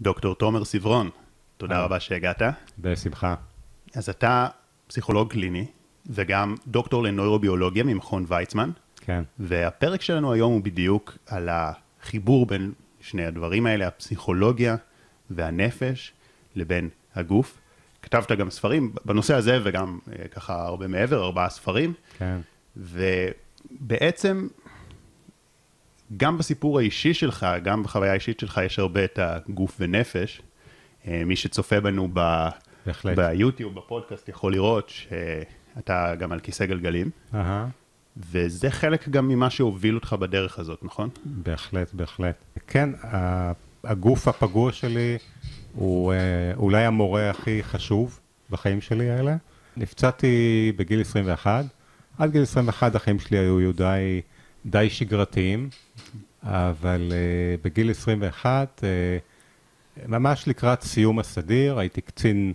דוקטור תומר סברון, תודה אה. רבה שהגעת. בשמחה. אז אתה פסיכולוג קליני, וגם דוקטור לנוירוביולוגיה ממכון ויצמן, כן. והפרק שלנו היום הוא בדיוק על החיבור בין שני הדברים האלה, הפסיכולוגיה והנפש, לבין הגוף. כתבת גם ספרים בנושא הזה, וגם אה, ככה הרבה מעבר, ארבעה ספרים, כן. ובעצם גם בסיפור האישי שלך, גם בחוויה האישית שלך, יש הרבה את הגוף ונפש. אה, מי שצופה בנו ב... בהחלט. ביוטיוב, בפודקאסט, יכול לראות שאתה גם על כיסא גלגלים, אהה. וזה חלק גם ממה שהוביל אותך בדרך הזאת, נכון? בהחלט, בהחלט. כן, הגוף הפגוע שלי הוא אה, אולי המורה הכי חשוב בחיים שלי האלה. נפצעתי בגיל 21. עד גיל 21 החיים שלי היו די, די שגרתיים, אבל אה, בגיל 21, אה, ממש לקראת סיום הסדיר, הייתי קצין,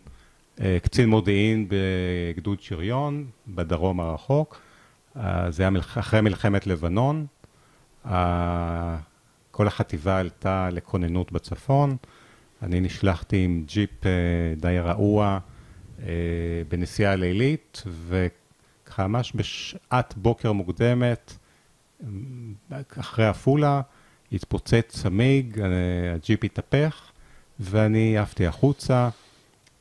אה, קצין מודיעין בגדוד שריון, בדרום הרחוק. אה, זה היה מלח- אחרי מלחמת לבנון. ה- כל החטיבה עלתה לכוננות בצפון. אני נשלחתי עם ג'יפ אה, די רעוע אה, בנסיעה לילית, וככה ממש בשעת בוקר מוקדמת, אחרי עפולה, התפוצץ צמיג, הג'יפ התהפך, ואני עפתי החוצה,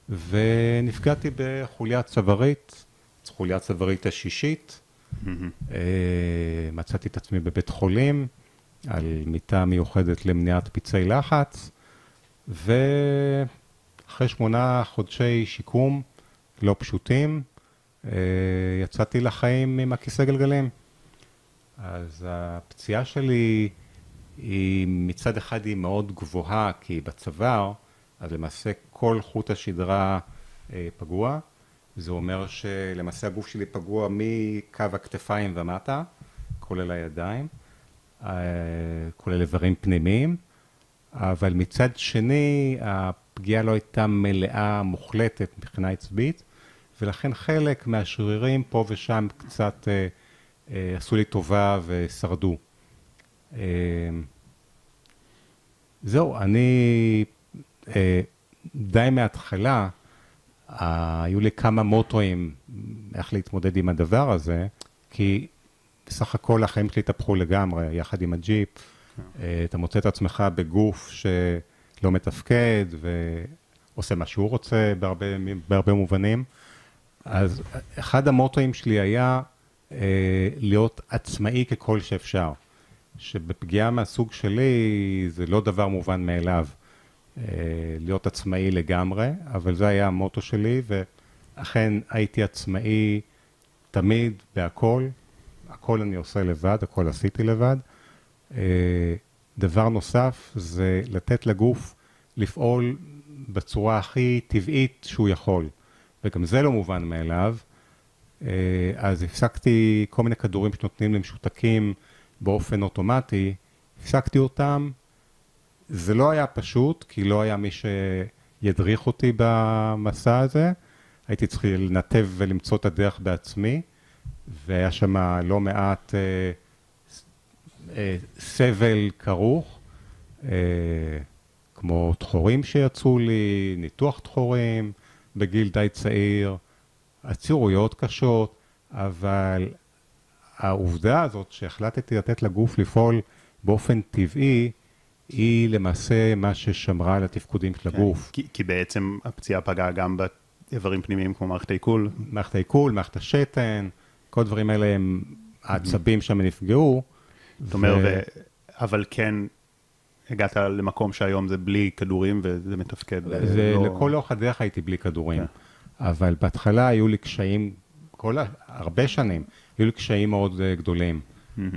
ונפגעתי בחוליית צווארית, חוליית צווארית השישית. אה, מצאתי את עצמי בבית חולים, על מיטה מיוחדת למניעת פצעי לחץ, ואחרי שמונה חודשי שיקום לא פשוטים, אה, יצאתי לחיים עם הכיסא גלגלים. אז הפציעה שלי היא מצד אחד היא מאוד גבוהה, כי בצוואר, אז למעשה כל חוט השדרה אה, פגוע. זה אומר שלמעשה הגוף שלי פגוע מקו הכתפיים ומטה, כולל הידיים, אה, כולל איברים פנימיים, אבל מצד שני הפגיעה לא הייתה מלאה, מוחלטת מבחינה עצבית, ולכן חלק מהשרירים פה ושם קצת אה, עשו לי טובה ושרדו. אה, זהו, אני אה, די מההתחלה, אה, היו לי כמה מוטואים איך להתמודד עם הדבר הזה, כי בסך הכל החיים שלי התהפכו לגמרי, יחד עם הג'יפ. אה, אתה מוצא את עצמך בגוף שלא מתפקד ועושה מה שהוא רוצה בהרבה, בהרבה מובנים. אז אחד המוטואים שלי היה אה, להיות עצמאי ככל שאפשר. שבפגיעה מהסוג שלי זה לא דבר מובן מאליו. אה, להיות עצמאי לגמרי, אבל זה היה המוטו שלי, ואכן הייתי עצמאי תמיד בהכל, הכל אני עושה לבד, הכל עשיתי לבד. אה, דבר נוסף זה לתת לגוף לפעול בצורה הכי טבעית שהוא יכול, וגם זה לא מובן מאליו. אה, אז הפסקתי כל מיני כדורים שנותנים למשותקים באופן אוטומטי, הפסקתי אותם. זה לא היה פשוט, כי לא היה מי שידריך אותי במסע הזה. הייתי צריך לנתב ולמצוא את הדרך בעצמי, והיה שם לא מעט אה, אה, סבל כרוך, אה, כמו דחורים שיצאו לי, ניתוח דחורים בגיל די צעיר, עצירויות קשות, אבל העובדה הזאת שהחלטתי לתת לגוף לפעול באופן טבעי, היא למעשה מה ששמרה על התפקודים של הגוף. כי, כי בעצם הפציעה פגעה גם באיברים פנימיים כמו מערכת העיכול. מערכת העיכול, מערכת השתן, כל הדברים האלה הם העצבים שם נפגעו. זאת אומרת, ו... אבל כן הגעת למקום שהיום זה בלי כדורים וזה מתפקד. זה לא- לכל אורך הדרך הייתי בלי כדורים. כן. אבל בהתחלה היו לי קשיים, כל ה... הרבה שנים, היו לי קשיים מאוד אה, גדולים.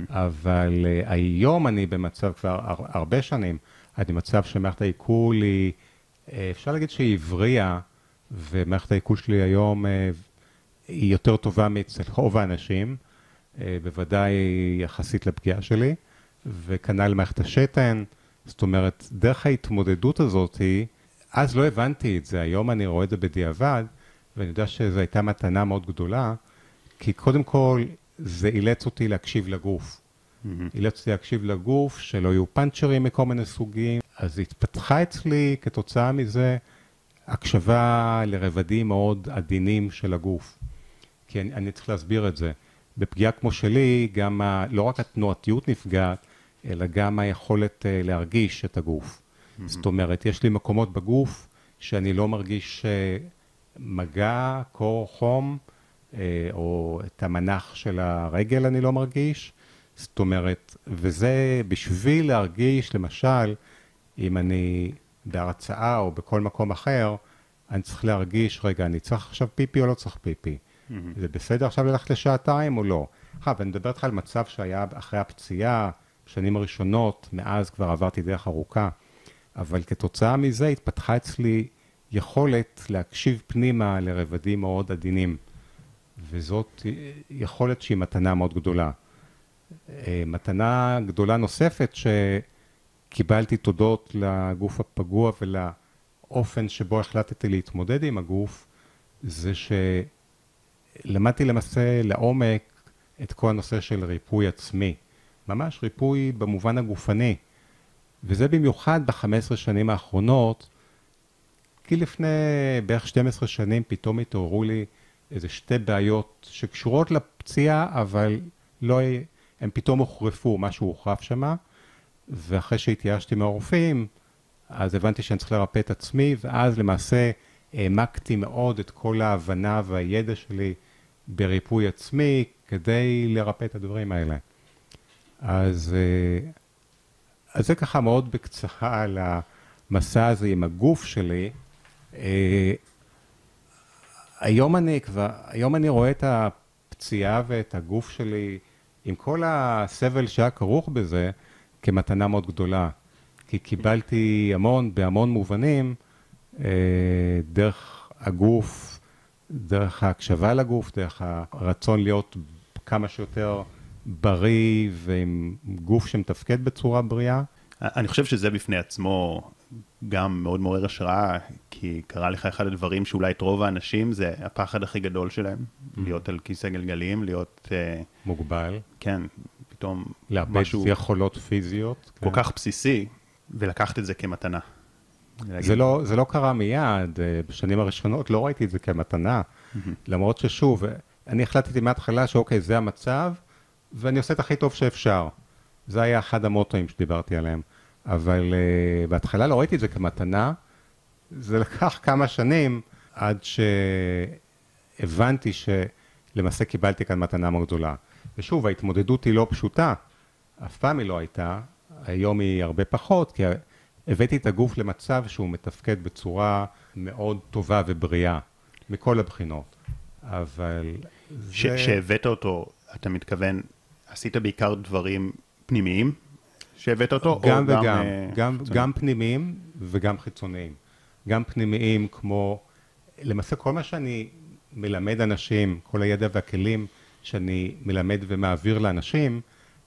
אבל אה, היום אני במצב כבר הר- הרבה שנים, אני במצב שמערכת העיכול היא, אה, אפשר להגיד שהיא הבריאה, ומערכת העיכול שלי היום היא יותר טובה מאצל רוב האנשים, בוודאי יחסית לפגיעה שלי, וכנ"ל מערכת השתן, זאת אומרת, דרך ההתמודדות הזאת אז לא הבנתי את זה, היום אני רואה את זה בדיעבד, ואני יודע שזו הייתה מתנה מאוד גדולה, כי קודם כל זה אילץ אותי להקשיב לגוף. אילץ אותי להקשיב לגוף, שלא יהיו פאנצ'רים מכל מיני סוגים. אז התפתחה אצלי כתוצאה מזה הקשבה לרבדים מאוד עדינים של הגוף. כי אני, אני צריך להסביר את זה. בפגיעה כמו שלי, גם ה, לא רק התנועתיות נפגעת, אלא גם היכולת uh, להרגיש את הגוף. Mm-hmm. זאת אומרת, יש לי מקומות בגוף שאני לא מרגיש uh, מגע, קור, חום, uh, או את המנח של הרגל אני לא מרגיש. זאת אומרת, וזה בשביל להרגיש, למשל, אם אני בהרצאה או בכל מקום אחר, אני צריך להרגיש, רגע, אני צריך עכשיו פיפי או לא צריך פיפי? Mm-hmm. זה בסדר עכשיו ללכת לשעתיים או לא? עכשיו, ואני מדבר איתך על מצב שהיה אחרי הפציעה, בשנים הראשונות, מאז כבר עברתי דרך ארוכה, אבל כתוצאה מזה התפתחה אצלי יכולת להקשיב פנימה לרבדים מאוד עדינים, וזאת יכולת שהיא מתנה מאוד גדולה. אה, מתנה גדולה נוספת שקיבלתי תודות לגוף הפגוע ולאופן שבו החלטתי להתמודד עם הגוף, זה שלמדתי למעשה לעומק את כל הנושא של ריפוי עצמי. ממש ריפוי במובן הגופני. וזה במיוחד ב-15 שנים האחרונות, כי לפני בערך 12 שנים פתאום התעוררו לי איזה שתי בעיות שקשורות לפציעה, אבל לא, הם פתאום הוחרפו, משהו הוחרף שמה, ואחרי שהתייאשתי מהרופאים, אז הבנתי שאני צריך לרפא את עצמי, ואז למעשה העמקתי מאוד את כל ההבנה והידע שלי בריפוי עצמי, כדי לרפא את הדברים האלה. אז, אה, אז זה ככה מאוד בקצרה על המסע הזה עם הגוף שלי. אה, היום אני כבר, היום אני רואה את הפציעה ואת הגוף שלי עם כל הסבל שהיה כרוך בזה כמתנה מאוד גדולה. כי קיבלתי המון, בהמון מובנים, אה, דרך הגוף, דרך ההקשבה לגוף, דרך הרצון להיות כמה שיותר בריא ועם גוף שמתפקד בצורה בריאה. אני חושב שזה בפני עצמו גם מאוד מעורר השראה, כי קרה לך אחד הדברים שאולי את רוב האנשים זה הפחד הכי גדול שלהם, mm-hmm. להיות על כיסא גלגלים, להיות... Uh, מוגבל. כן, פתאום לאבד משהו... לאבד יכולות פיזיות. כל כן. כך בסיסי, ולקחת את זה כמתנה. זה לא, זה לא קרה מיד, אה, בשנים הראשונות לא ראיתי את זה כמתנה, mm-hmm. למרות ששוב, אני החלטתי מההתחלה שאוקיי, זה המצב, ואני עושה את הכי טוב שאפשר. זה היה אחד המוטואים שדיברתי עליהם. אבל uh, בהתחלה לא ראיתי את זה כמתנה, זה לקח כמה שנים עד שהבנתי שלמעשה קיבלתי כאן מתנה מאוד גדולה. ושוב, ההתמודדות היא לא פשוטה, אף פעם היא לא הייתה, היום היא הרבה פחות, כי הבאתי את הגוף למצב שהוא מתפקד בצורה מאוד טובה ובריאה, מכל הבחינות. אבל זה... שהבאת אותו, אתה מתכוון, עשית בעיקר דברים פנימיים שהבאת אותו? גם וגם, גם, uh, גם, גם פנימיים וגם חיצוניים. גם פנימיים כמו, למעשה כל מה שאני מלמד אנשים, כל הידע והכלים שאני מלמד ומעביר לאנשים,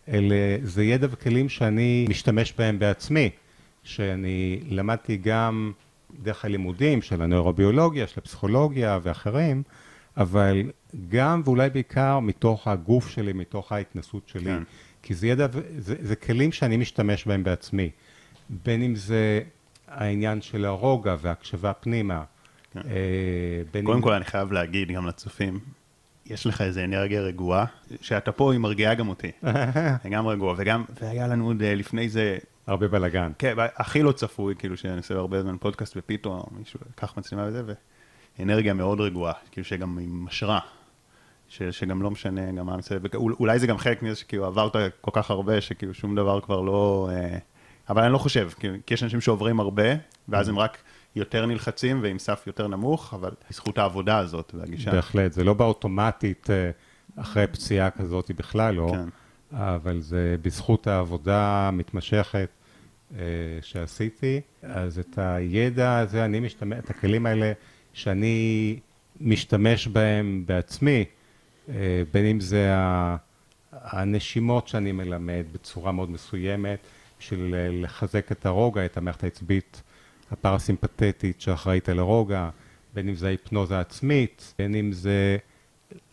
אלה, זה ידע וכלים שאני משתמש בהם בעצמי, שאני למדתי גם דרך הלימודים של הנוירוביולוגיה, של הפסיכולוגיה ואחרים, אבל גם ואולי בעיקר מתוך הגוף שלי, מתוך ההתנסות שלי. כן. כי זה ידע, זה, זה כלים שאני משתמש בהם בעצמי. בין אם זה העניין של הרוגע והקשבה פנימה. כן. אה, קודם אם... כל אני חייב להגיד גם לצופים, יש לך איזה אנרגיה רגועה, שאתה פה היא מרגיעה גם אותי. גם רגוע, וגם, והיה לנו עוד אה, לפני זה... הרבה בלאגן. כן, הכי לא צפוי, כאילו שאני עושה הרבה זמן פודקאסט ופתאום מישהו לקח מצלמה וזה, ואנרגיה מאוד רגועה, כאילו שגם עם השראה. ש, שגם לא משנה גם מה מסביב, אולי זה גם חלק מזה שכאילו עברת כל כך הרבה, שכאילו שום דבר כבר לא... אה, אבל אני לא חושב, כי, כי יש אנשים שעוברים הרבה, ואז הם רק יותר נלחצים ועם סף יותר נמוך, אבל בזכות העבודה הזאת והגישה. בהחלט, זה לא באוטומטית אה, אחרי פציעה כזאת בכלל לא, כן. אבל זה בזכות העבודה המתמשכת אה, שעשיתי, אז את הידע הזה, אני משתמש, את הכלים האלה שאני משתמש בהם בעצמי, בין אם זה הנשימות שאני מלמד בצורה מאוד מסוימת, בשביל לחזק את הרוגע, את המערכת העצבית הפרסימפטית שאחראית על הרוגע, בין אם זה ההיפנוזה העצמית, בין אם זה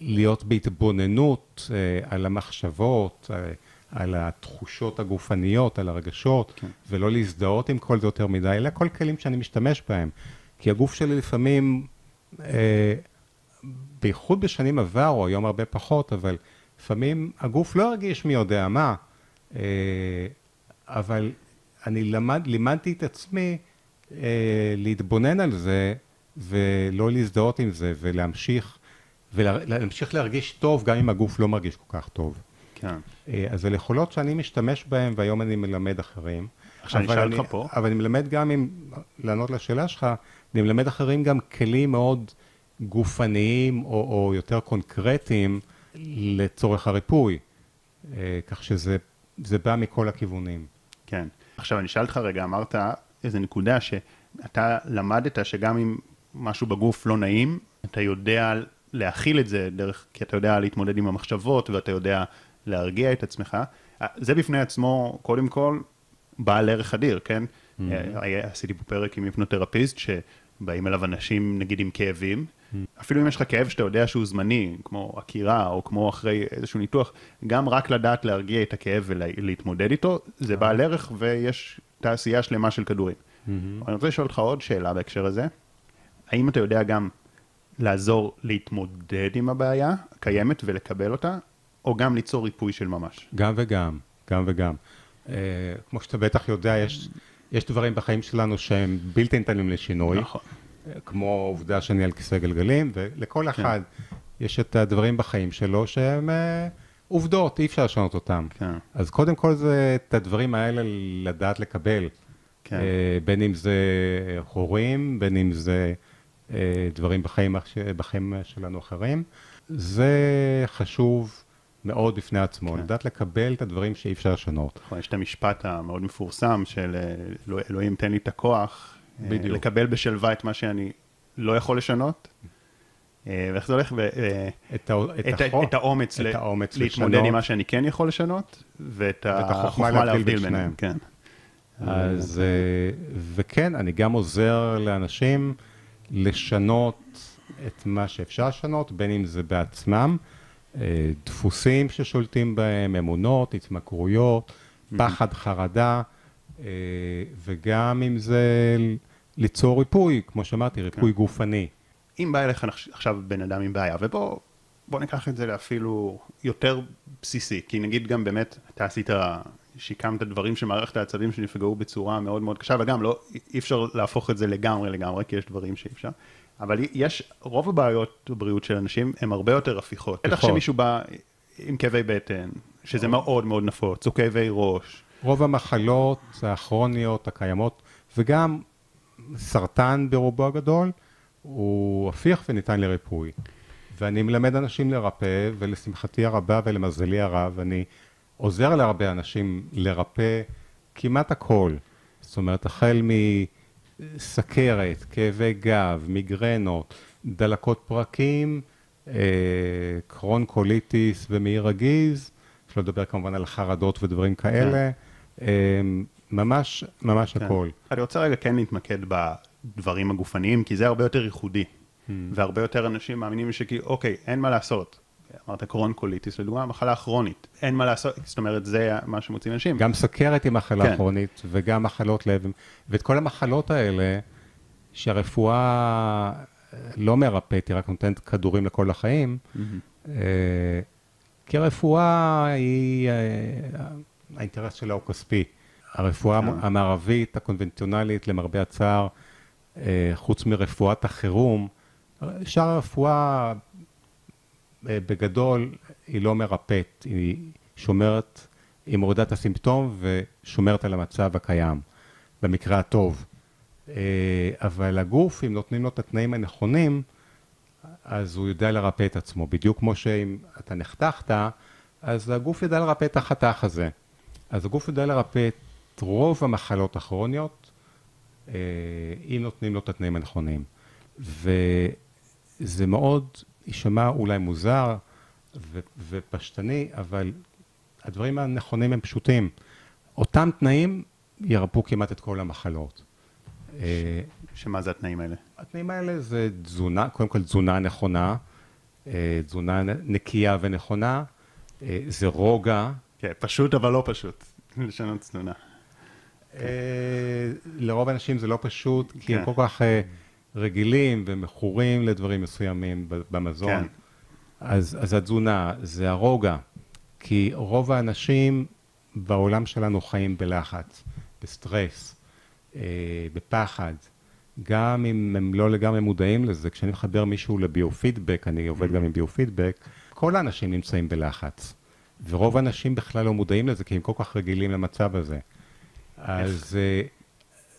להיות בהתבוננות אה, על המחשבות, אה, על התחושות הגופניות, על הרגשות, כן. ולא להזדהות עם כל זה יותר מדי, אלה כל כלים שאני משתמש בהם. כי הגוף שלי לפעמים, אה, בייחוד בשנים עבר, או היום הרבה פחות, אבל לפעמים הגוף לא הרגיש מי יודע מה, אה, אבל אני למד, לימדתי את עצמי אה, להתבונן על זה, ולא להזדהות עם זה, ולהמשיך, ולהמשיך להרגיש טוב, גם אם הגוף לא מרגיש כל כך טוב. כן. אה, אז אלה יכולות שאני משתמש בהן, והיום אני מלמד אחרים. עכשיו אני אשאל אותך פה. אבל אני מלמד גם, אם, לענות לשאלה שלך, אני מלמד אחרים גם כלים מאוד גופניים, או, או יותר קונקרטיים, לצורך הריפוי. אה, כך שזה זה בא מכל הכיוונים. כן. עכשיו אני אשאל אותך רגע, אמרת איזה נקודה שאתה למדת שגם אם משהו בגוף לא נעים, אתה יודע להכיל את זה דרך, כי אתה יודע להתמודד עם המחשבות ואתה יודע להרגיע את עצמך. זה בפני עצמו, קודם כל, בעל ערך אדיר, כן? Mm-hmm. עשיתי פה פרק עם היפנותרפיסט, שבאים אליו אנשים, נגיד, עם כאבים. Mm-hmm. אפילו אם יש לך כאב שאתה יודע שהוא זמני, כמו עקירה, או כמו אחרי איזשהו ניתוח, גם רק לדעת להרגיע את הכאב ולהתמודד איתו, זה בעל ערך ויש תעשייה שלמה של כדורים. Mm-hmm. אני רוצה לשאול אותך עוד שאלה בהקשר הזה. האם אתה יודע גם לעזור להתמודד עם הבעיה הקיימת ולקבל אותה, או גם ליצור ריפוי של ממש? גם וגם, גם וגם. Uh, כמו שאתה בטח יודע, יש, יש דברים בחיים שלנו שהם בלתי ניתנים לשינוי. נכון. כמו העובדה שאני על כיסא גלגלים, ולכל אחד כן. יש את הדברים בחיים שלו שהם uh, עובדות, אי אפשר לשנות אותם. כן. אז קודם כל זה את הדברים האלה לדעת לקבל. כן. Uh, בין אם זה הורים, בין אם זה uh, דברים בחיים, בחיים שלנו אחרים. זה חשוב מאוד בפני עצמו, כן. לדעת לקבל את הדברים שאי אפשר לשנות. נכון, יש את המשפט המאוד מפורסם של אלוהים תן לי את הכוח, בדיוק. לקבל בשלווה את מה שאני לא יכול לשנות. ואיך זה הולך? את, את, את, את האומץ, את האומץ להתמודד לשנות. עם מה שאני כן יכול לשנות, ואת, ואת החוכמה להבדיל ביניהם. כן. אז, וכן, אני גם עוזר לאנשים לשנות את מה שאפשר לשנות, בין אם זה בעצמם, דפוסים ששולטים בהם, אמונות, התמכרויות, פחד, חרדה, וגם אם זה ליצור ריפוי, כמו שאמרתי, ריפוי כן. גופני. אם בא אליך עכשיו בן אדם עם בעיה, ובוא בוא ניקח את זה לאפילו יותר בסיסי, כי נגיד גם באמת, אתה עשית, שיקמת דברים שמערכת העצבים שנפגעו בצורה מאוד מאוד קשה, וגם לא, אי אפשר להפוך את זה לגמרי לגמרי, כי יש דברים שאי אפשר. אבל יש, רוב הבעיות בבריאות של אנשים הן הרבה יותר הפיכות. בטח נכון. שמישהו בא עם כאבי בטן, שזה מאוד מאוד נפוץ, או כאבי ראש. רוב המחלות הכרוניות הקיימות, וגם סרטן ברובו הגדול, הוא הפיך וניתן לריפוי. ואני מלמד אנשים לרפא, ולשמחתי הרבה ולמזלי הרב, אני עוזר להרבה אנשים לרפא כמעט הכל. זאת אומרת, החל מסכרת, כאבי גב, מיגרנות, דלקות פרקים, אה, קרון קוליטיס ומעי רגיז, אפשר לדבר כמובן על חרדות ודברים כאלה. כן. ממש, ממש כן. הכל. אני רוצה רגע כן להתמקד בדברים הגופניים, כי זה הרבה יותר ייחודי. Hmm. והרבה יותר אנשים מאמינים שכי, אוקיי, אין מה לעשות. אמרת קרון קוליטיס, לדוגמה, מחלה כרונית. אין מה לעשות, זאת אומרת, זה מה שמוצאים אנשים. גם סכרת היא מחלה כן. כרונית, וגם מחלות לב, ואת כל המחלות האלה, שהרפואה לא מרפאת, היא רק נותנת כדורים לכל החיים, mm-hmm. כי הרפואה היא, אה, האינטרס שלה הוא כספי. הרפואה כן. המערבית, הקונבנציונלית, למרבה הצער, אה, חוץ מרפואת החירום, שאר הרפואה אה, בגדול היא לא מרפאת, היא שומרת, היא מורידה את הסימפטום ושומרת על המצב הקיים, במקרה הטוב. אה, אבל הגוף, אם נותנים לו את התנאים הנכונים, אז הוא יודע לרפא את עצמו. בדיוק כמו שאם אתה נחתכת, אז הגוף ידע לרפא את החתך הזה. אז הגוף יודע לרפא את רוב המחלות הכרוניות, אה, אם נותנים לו את התנאים הנכונים. וזה מאוד יישמע אולי מוזר ו- ופשטני, אבל הדברים הנכונים הם פשוטים. אותם תנאים ירפאו כמעט את כל המחלות. אה, שמה זה התנאים האלה? התנאים האלה זה תזונה, קודם כל תזונה נכונה, אה, תזונה נקייה ונכונה, זה רוגע, כן, פשוט אבל לא פשוט, לשנות תזונה. אה, לרוב האנשים זה לא פשוט, כי הם כן. כל כך אה, רגילים ומכורים לדברים מסוימים במזון. כן. אז, אז התזונה זה הרוגע, כי רוב האנשים בעולם שלנו חיים בלחץ, בסטרס, אה, בפחד. גם אם הם לא לגמרי מודעים לזה, כשאני מחבר מישהו לביו-פידבק, אני עובד גם עם ביו-פידבק, כל האנשים נמצאים בלחץ. ורוב האנשים בכלל לא מודעים לזה, כי הם כל כך רגילים למצב הזה. אז, אה,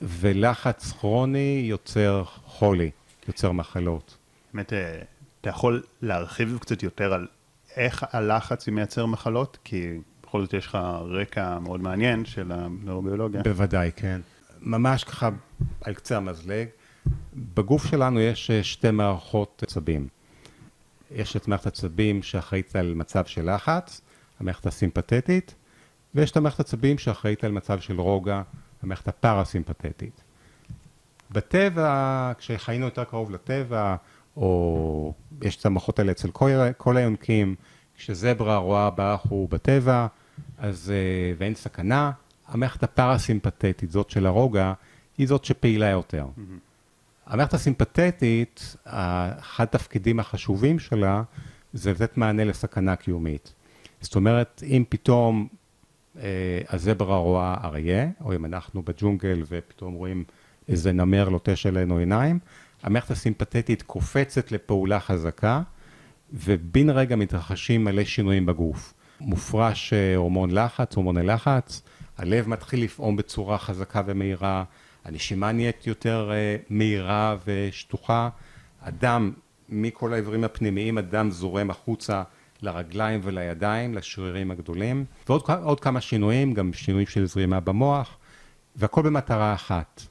ולחץ כרוני יוצר חולי, יוצר מחלות. באמת, אה, אתה יכול להרחיב קצת יותר על איך הלחץ מייצר מחלות? כי בכל זאת יש לך רקע מאוד מעניין של הנוירוביולוגיה. בוודאי, כן. ממש ככה על קצה המזלג. בגוף שלנו יש אה, שתי מערכות עצבים. יש את מערכת עצבים שאחראית על מצב של לחץ, המערכת הסימפתטית, ויש את המערכת עצבים שאחראית על מצב של רוגע, המערכת הפרסימפתטית. בטבע, כשחיינו יותר קרוב לטבע, או יש את המערכות האלה אצל כל, כל היונקים, כשזברה רואה באחו בטבע, אז, אה, ואין סכנה, המערכת הפרסימפתטית, זאת של הרוגע, היא זאת שפעילה יותר. המערכת הסימפתטית, אחד התפקידים החשובים שלה זה לתת מענה לסכנה קיומית. זאת אומרת, אם פתאום הזברה רואה אריה, או אם אנחנו בג'ונגל ופתאום רואים איזה נמר לוטש עלינו עיניים, המערכת הסימפתטית קופצת לפעולה חזקה, ובן רגע מתרחשים מלא שינויים בגוף. מופרש אה, הורמון לחץ, הורמוני לחץ, הלב מתחיל לפעום בצורה חזקה ומהירה, הנשימה נהיית יותר אה, מהירה ושטוחה, הדם, מכל האיברים הפנימיים, הדם זורם החוצה לרגליים ולידיים, לשרירים הגדולים, ועוד כמה שינויים, גם שינויים של זרימה במוח, והכל במטרה אחת,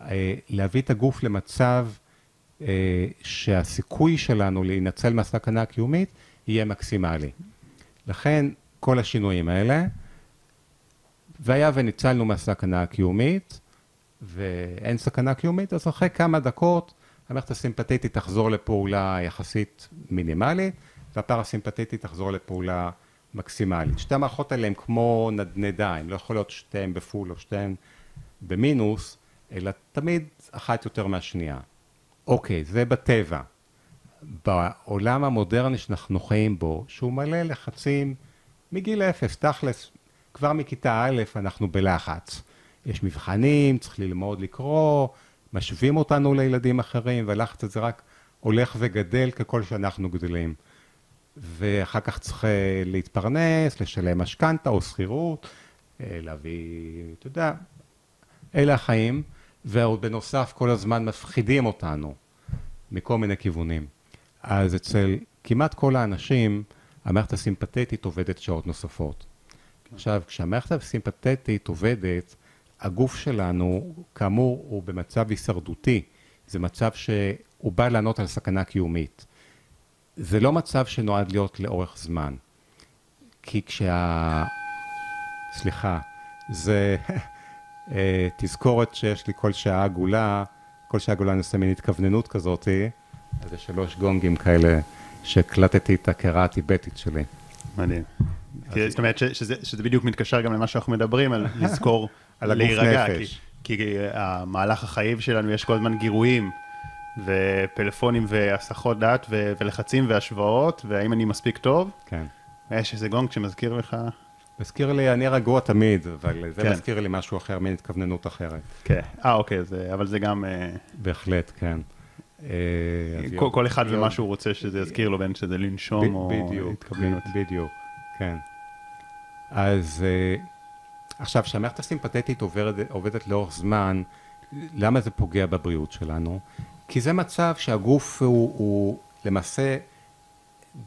אה, להביא את הגוף למצב אה, שהסיכוי שלנו להינצל מהסכנה הקיומית יהיה מקסימלי. לכן כל השינויים האלה, והיה וניצלנו מהסכנה הקיומית, ואין סכנה קיומית, אז אחרי כמה דקות המערכת הסימפתטית תחזור לפעולה יחסית מינימלית, והפרסימפתטית תחזור לפעולה מקסימלית. שתי המערכות האלה הן כמו נדנדה, הן לא יכולות שתיהן בפול או שתיהן במינוס, אלא תמיד אחת יותר מהשנייה. אוקיי, זה בטבע. בעולם המודרני שאנחנו חיים בו, שהוא מלא לחצים מגיל אפס, תכלס, כבר מכיתה א' אנחנו בלחץ. יש מבחנים, צריך ללמוד לקרוא, משווים אותנו לילדים אחרים, והלחץ הזה רק הולך וגדל ככל שאנחנו גדלים. ואחר כך צריך אה, להתפרנס, לשלם משכנתה או שכירות, אה, להביא, אתה יודע, אלה החיים, ועוד בנוסף כל הזמן מפחידים אותנו מכל מיני כיוונים. אז אצל כמעט כל האנשים, המערכת הסימפתטית עובדת שעות נוספות. עכשיו, כשהמערכת הסימפתטית עובדת, הגוף שלנו, כאמור, הוא במצב הישרדותי. זה מצב שהוא בא לענות על סכנה קיומית. זה לא מצב שנועד להיות לאורך זמן. כי כשה... סליחה, זה אה, תזכורת שיש לי כל שעה עגולה, כל שעה עגולה אני עושה מין התכווננות כזאת, אז יש שלוש גונגים כאלה שהקלטתי את הקערה הטיבטית שלי. מדהים. זאת אומרת שזה שזה בדיוק מתקשר גם למה שאנחנו מדברים, על לזכור, על להירגע. כי- כי המהלך החיים שלנו יש כל הזמן גירויים, ופלאפונים והסחות דעת ו- ולחצים והשוואות, והאם אני מספיק טוב. כן. יש איזה גונג שמזכיר לך, מזכיר לי, אני רגוע תמיד, אבל זה כן. מזכיר לי משהו אחר, מין התכווננות אחרת. כן, אה אוקיי, זה- אבל זה גם, אה, בהחלט, כן. אה, כל- כל אחד ומה שהוא רוצה שזה יזכיר לו, בין שזה לנשום או התכווננות. בדיוק, כן. אז אה, עכשיו, כשהמערכת הסימפתטית עובדת, עובדת לאורך זמן, למה זה פוגע בבריאות שלנו? כי זה מצב שהגוף הוא, הוא למעשה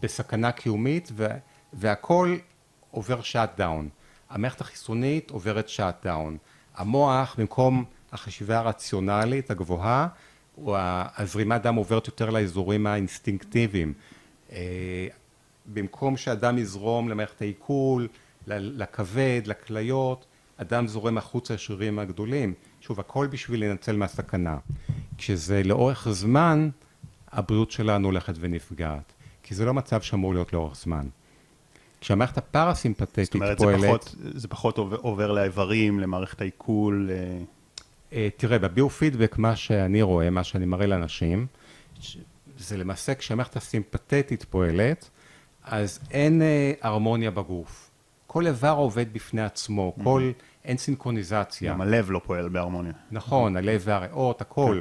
בסכנה קיומית והכל עובר shut down. המערכת החיסונית עוברת shut down. המוח, במקום החשיבה הרציונלית הגבוהה, הזרימת דם עוברת יותר לאזורים האינסטינקטיביים. אה, במקום שהדם יזרום למערכת העיכול, לכבד, לכליות, הדם זורם החוצה לשרירים הגדולים. שוב, הכל בשביל לנצל מהסכנה. כשזה לאורך זמן, הבריאות שלנו הולכת ונפגעת. כי זה לא מצב שאמור להיות לאורך זמן. כשהמערכת הפרסימפטית זאת אומרת, פועלת... זה פחות, זה פחות עובר, עובר לאיברים, למערכת העיכול. אה, אה, תראה, בביו-פידבק, מה שאני רואה, מה שאני מראה לאנשים, זה למעשה כשהמערכת הסימפתטית פועלת, אז אין אה, הרמוניה בגוף. כל איבר עובד בפני עצמו, כל, אין סינכרוניזציה. גם הלב לא פועל בהרמוניה. נכון, הלב והריאות, הכל.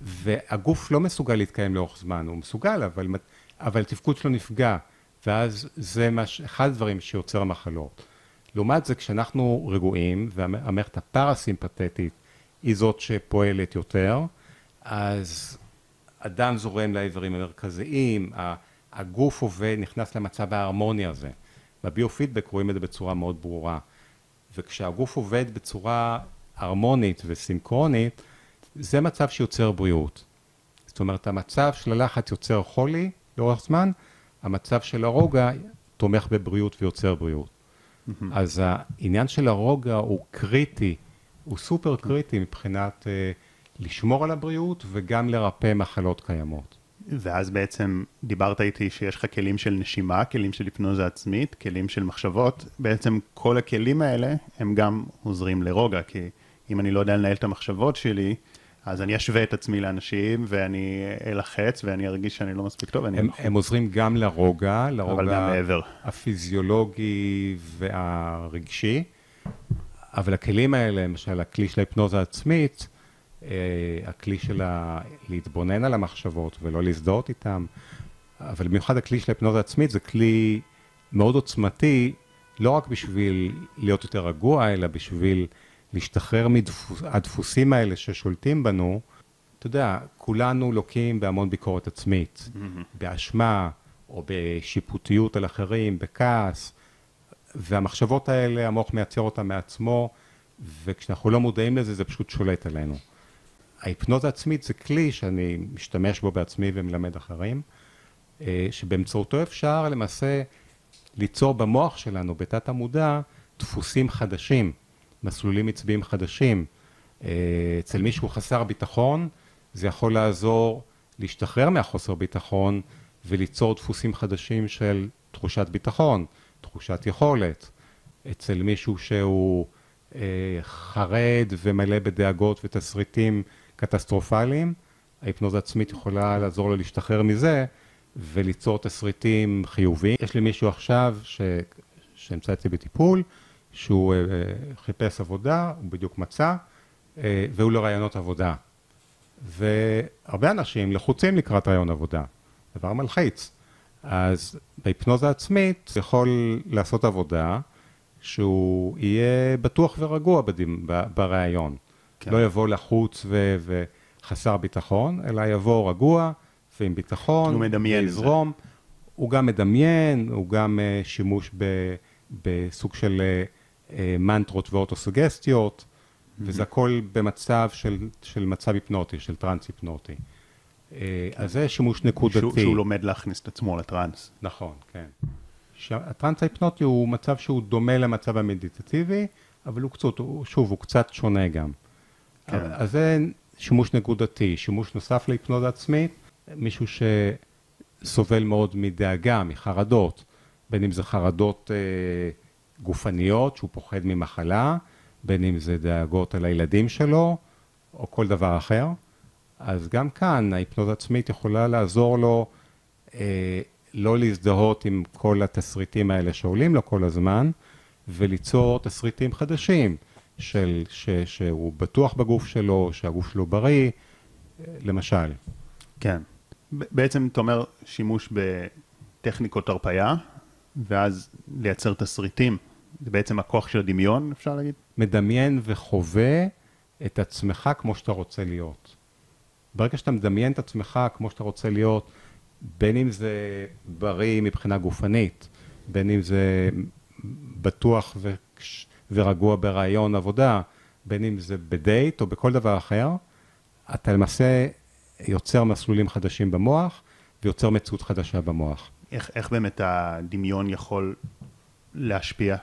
והגוף לא מסוגל להתקיים לאורך זמן, הוא מסוגל, אבל, אבל התפקוד שלו נפגע, ואז זה מה, ש- אחד הדברים שיוצר מחלות. לעומת זה, כשאנחנו רגועים, והמערכת הפרסימפטית היא זאת שפועלת יותר, אז הדם זורם לאיברים המרכזיים, הגוף עובד, נכנס למצב ההרמוני הזה. בביו-פידבק רואים את זה בצורה מאוד ברורה. וכשהגוף עובד בצורה הרמונית וסינכרונית, זה מצב שיוצר בריאות. זאת אומרת, המצב של הלחץ יוצר חולי לאורך זמן, המצב של הרוגע תומך בבריאות ויוצר בריאות. אז העניין של הרוגע הוא קריטי, הוא סופר קריטי מבחינת אה, לשמור על הבריאות וגם לרפא מחלות קיימות. ואז בעצם דיברת איתי שיש לך כלים של נשימה, כלים של היפנוזה עצמית, כלים של מחשבות. בעצם כל הכלים האלה הם גם עוזרים לרוגע, כי אם אני לא יודע לנהל את המחשבות שלי, אז אני אשווה את עצמי לאנשים, ואני אלחץ, ואני ארגיש שאני לא מספיק טוב. הם, הם עוזרים גם לרוגע, לרוגע. הפיזיולוגי והרגשי, אבל הכלים האלה, למשל הכלי של ההיפנוזה העצמית, הכלי של. להתבונן על המחשבות ולא להזדהות איתם, אבל במיוחד הכלי של ההיפנוזה העצמית זה כלי מאוד עוצמתי, לא רק בשביל להיות יותר רגוע, אלא בשביל להשתחרר מהדפוסים האלה ששולטים בנו. אתה יודע, כולנו לוקים בהמון ביקורת עצמית, באשמה, או בשיפוטיות על אחרים, בכעס, והמחשבות האלה, המוח מייצר אותן מעצמו, וכשאנחנו לא מודעים לזה, זה פשוט שולט עלינו. ההיפנוזה עצמית זה כלי שאני משתמש בו בעצמי ומלמד אחרים, אה, שבאמצעותו אפשר למעשה ליצור במוח שלנו, בתת המודע, דפוסים חדשים, מסלולים עצביים חדשים. אה, אצל מישהו חסר ביטחון, זה יכול לעזור להשתחרר מהחוסר ביטחון וליצור דפוסים חדשים של תחושת ביטחון, תחושת יכולת. אצל מישהו שהוא אה, חרד ומלא בדאגות ותסריטים קטסטרופליים, ההיפנוזה עצמית יכולה לעזור לו להשתחרר מזה וליצור תסריטים חיוביים. יש לי מישהו עכשיו ש... שנמצא אצלי בטיפול, שהוא אה, חיפש עבודה, הוא בדיוק מצא, אה, והוא לרעיונות עבודה. והרבה אנשים לחוצים לקראת רעיון עבודה, דבר מלחיץ. אז בהיפנוזה עצמית יכול לעשות עבודה שהוא יהיה בטוח ורגוע בדימ, ב, ברעיון. כן. כן. לא יבוא לחוץ ו, וחסר ביטחון, אלא יבוא רגוע ועם ביטחון, הוא מדמיין את זה. ויזרום. הוא גם מדמיין, הוא גם uh, שימוש ב, בסוג של uh, uh, מנטרות ואוטוסוגסטיות, וזה הכל במצב של, של מצב היפנוטי, של טרנס היפנוטי. Uh, אז זה שימוש נקודתי. שהוא, שהוא לומד להכניס את עצמו לטראנס. נכון, כן. הטרנס ההיפנוטי הוא מצב שהוא דומה למצב המדיטטיבי, אבל הוא קצת, שוב, הוא קצת שונה גם. כן. אז זה שימוש נקודתי. שימוש נוסף להיפנוזה עצמית, מישהו שסובל מאוד מדאגה, מחרדות, בין אם זה חרדות אה, גופניות, שהוא פוחד ממחלה, בין אם זה דאגות על הילדים שלו, או כל דבר אחר. אז גם כאן ההיפנוזה עצמית יכולה לעזור לו אה, לא להזדהות עם כל התסריטים האלה שעולים לו כל הזמן, וליצור תסריטים חדשים, של, ש, שהוא בטוח בגוף שלו, שהגוף שלו בריא, למשל. כן. בעצם אתה אומר שימוש בטכניקות הרפאיה, ואז לייצר תסריטים. זה בעצם הכוח של הדמיון, אפשר להגיד? מדמיין וחווה את עצמך כמו שאתה רוצה להיות. ברגע שאתה מדמיין את עצמך כמו שאתה רוצה להיות, בין אם זה בריא מבחינה גופנית, בין אם זה בטוח ו... ורגוע ברעיון עבודה, בין אם זה בדייט או בכל דבר אחר, אתה למעשה יוצר מסלולים חדשים במוח ויוצר מציאות חדשה במוח. איך, איך באמת הדמיון יכול להשפיע?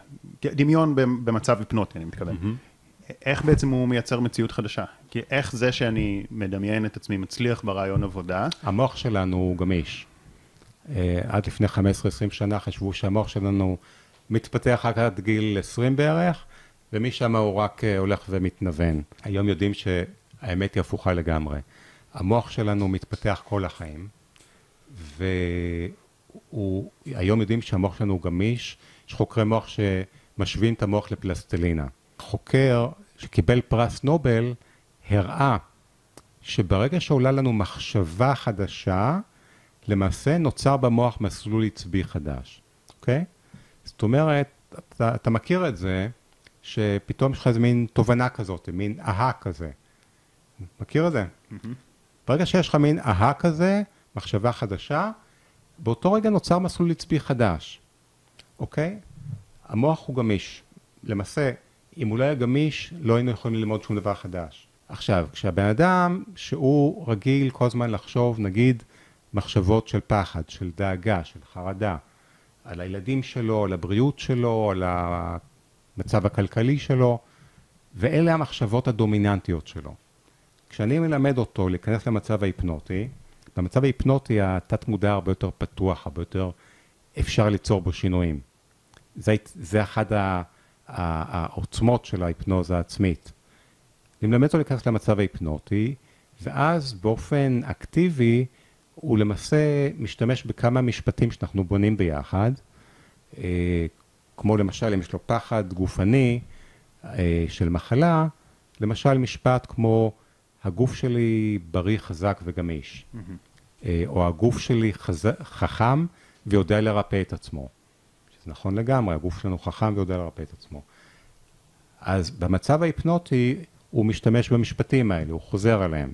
דמיון במצב היפנוטי, אני מתכוון. Mm-hmm. איך בעצם הוא מייצר מציאות חדשה? כי איך זה שאני מדמיין את עצמי מצליח ברעיון עבודה? המוח שלנו הוא גמיש. אה, עד לפני 15-20 שנה חשבו שהמוח שלנו מתפתח רק עד גיל 20 בערך, ומשם הוא רק אה, הולך ומתנוון. היום יודעים שהאמת היא הפוכה לגמרי. המוח שלנו מתפתח כל החיים, והיום יודעים שהמוח שלנו הוא גמיש, יש חוקרי מוח שמשווים את המוח לפלסטלינה. חוקר שקיבל פרס נובל הראה שברגע שעולה לנו מחשבה חדשה, למעשה נוצר במוח מסלול עצבי חדש, אוקיי? זאת אומרת, אתה, אתה מכיר את זה, שפתאום יש לך איזה מין תובנה כזאת, מין אהה כזה. מכיר את זה? Mm-hmm. ברגע שיש לך מין אהה כזה, מחשבה חדשה, באותו רגע נוצר מסלול עצבי חדש, אוקיי? המוח הוא גמיש. למעשה, אם הוא לא היה גמיש, לא היינו יכולים ללמוד שום דבר חדש. עכשיו, כשהבן אדם שהוא רגיל כל הזמן לחשוב, נגיד, מחשבות של פחד, של דאגה, של חרדה, על הילדים שלו, על הבריאות שלו, על המצב הכלכלי שלו, ואלה המחשבות הדומיננטיות שלו. כשאני מלמד אותו להיכנס למצב ההיפנוטי, במצב ההיפנוטי התת מודע הרבה יותר פתוח, הרבה יותר אפשר ליצור בו שינויים. זה, זה אחד העוצמות של ההיפנוזה העצמית. אני מלמד אותו להיכנס למצב ההיפנוטי, ואז באופן אקטיבי הוא למעשה משתמש בכמה משפטים שאנחנו בונים ביחד, אה, כמו למשל אם יש לו פחד גופני אה, של מחלה, למשל משפט כמו הגוף שלי בריא, חזק וגמיש, mm-hmm. או הגוף שלי חז... חכם ויודע לרפא את עצמו. שזה נכון לגמרי, הגוף שלנו חכם ויודע לרפא את עצמו. אז במצב ההיפנוטי הוא משתמש במשפטים האלה, הוא חוזר עליהם.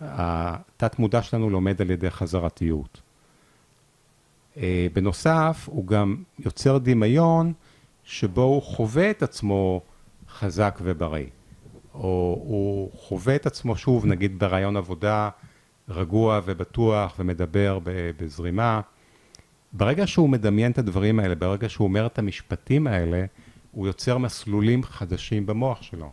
התת מודע שלנו לומד על ידי חזרתיות. אה, בנוסף, הוא גם יוצר דמיון שבו הוא חווה את עצמו חזק ובריא. או הוא חווה את עצמו שוב, נגיד ברעיון עבודה רגוע ובטוח ומדבר בזרימה. ברגע שהוא מדמיין את הדברים האלה, ברגע שהוא אומר את המשפטים האלה, הוא יוצר מסלולים חדשים במוח שלו.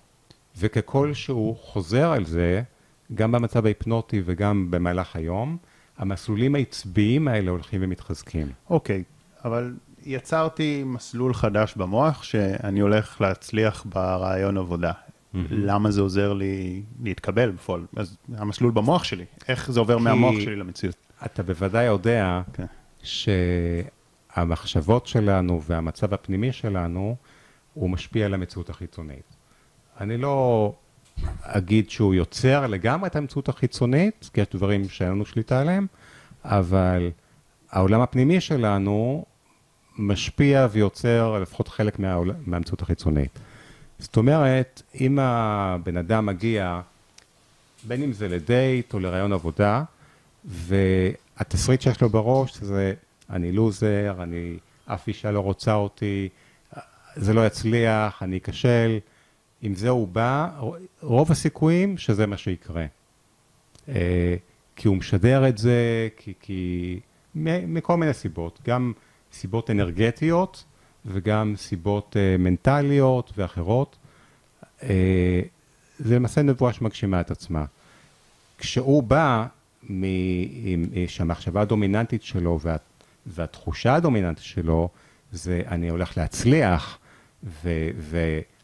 וככל שהוא חוזר על זה, גם במצב ההיפנוטי וגם במהלך היום, המסלולים העצביים האלה הולכים ומתחזקים. אוקיי, okay, אבל יצרתי מסלול חדש במוח שאני הולך להצליח ברעיון עבודה. Mm-hmm. למה זה עוזר לי להתקבל בפועל? אז המסלול במוח שלי, איך זה עובר מהמוח שלי למציאות? אתה בוודאי יודע okay. כן. שהמחשבות שלנו והמצב הפנימי שלנו, הוא משפיע על המציאות החיצונית. אני לא אגיד שהוא יוצר לגמרי את המציאות החיצונית, כי יש דברים שאין לנו שליטה עליהם, אבל העולם הפנימי שלנו משפיע ויוצר לפחות חלק מהעול... מהמציאות החיצונית. זאת אומרת, אם הבן אדם מגיע, בין אם זה לדייט או לרעיון עבודה, והתסריט שיש לו בראש זה אני לוזר, אני, אף אישה לא רוצה אותי, זה לא יצליח, אני אכשל, עם זה הוא בא, רוב הסיכויים שזה מה שיקרה. אה, כי הוא משדר את זה, כי, כי מכל מיני סיבות, גם סיבות אנרגטיות וגם סיבות אה, מנטליות ואחרות. אה, זה למעשה נבואה שמגשימה את עצמה. כשהוא בא, שהמחשבה הדומיננטית שלו וה, והתחושה הדומיננטית שלו זה אני הולך להצליח, ו,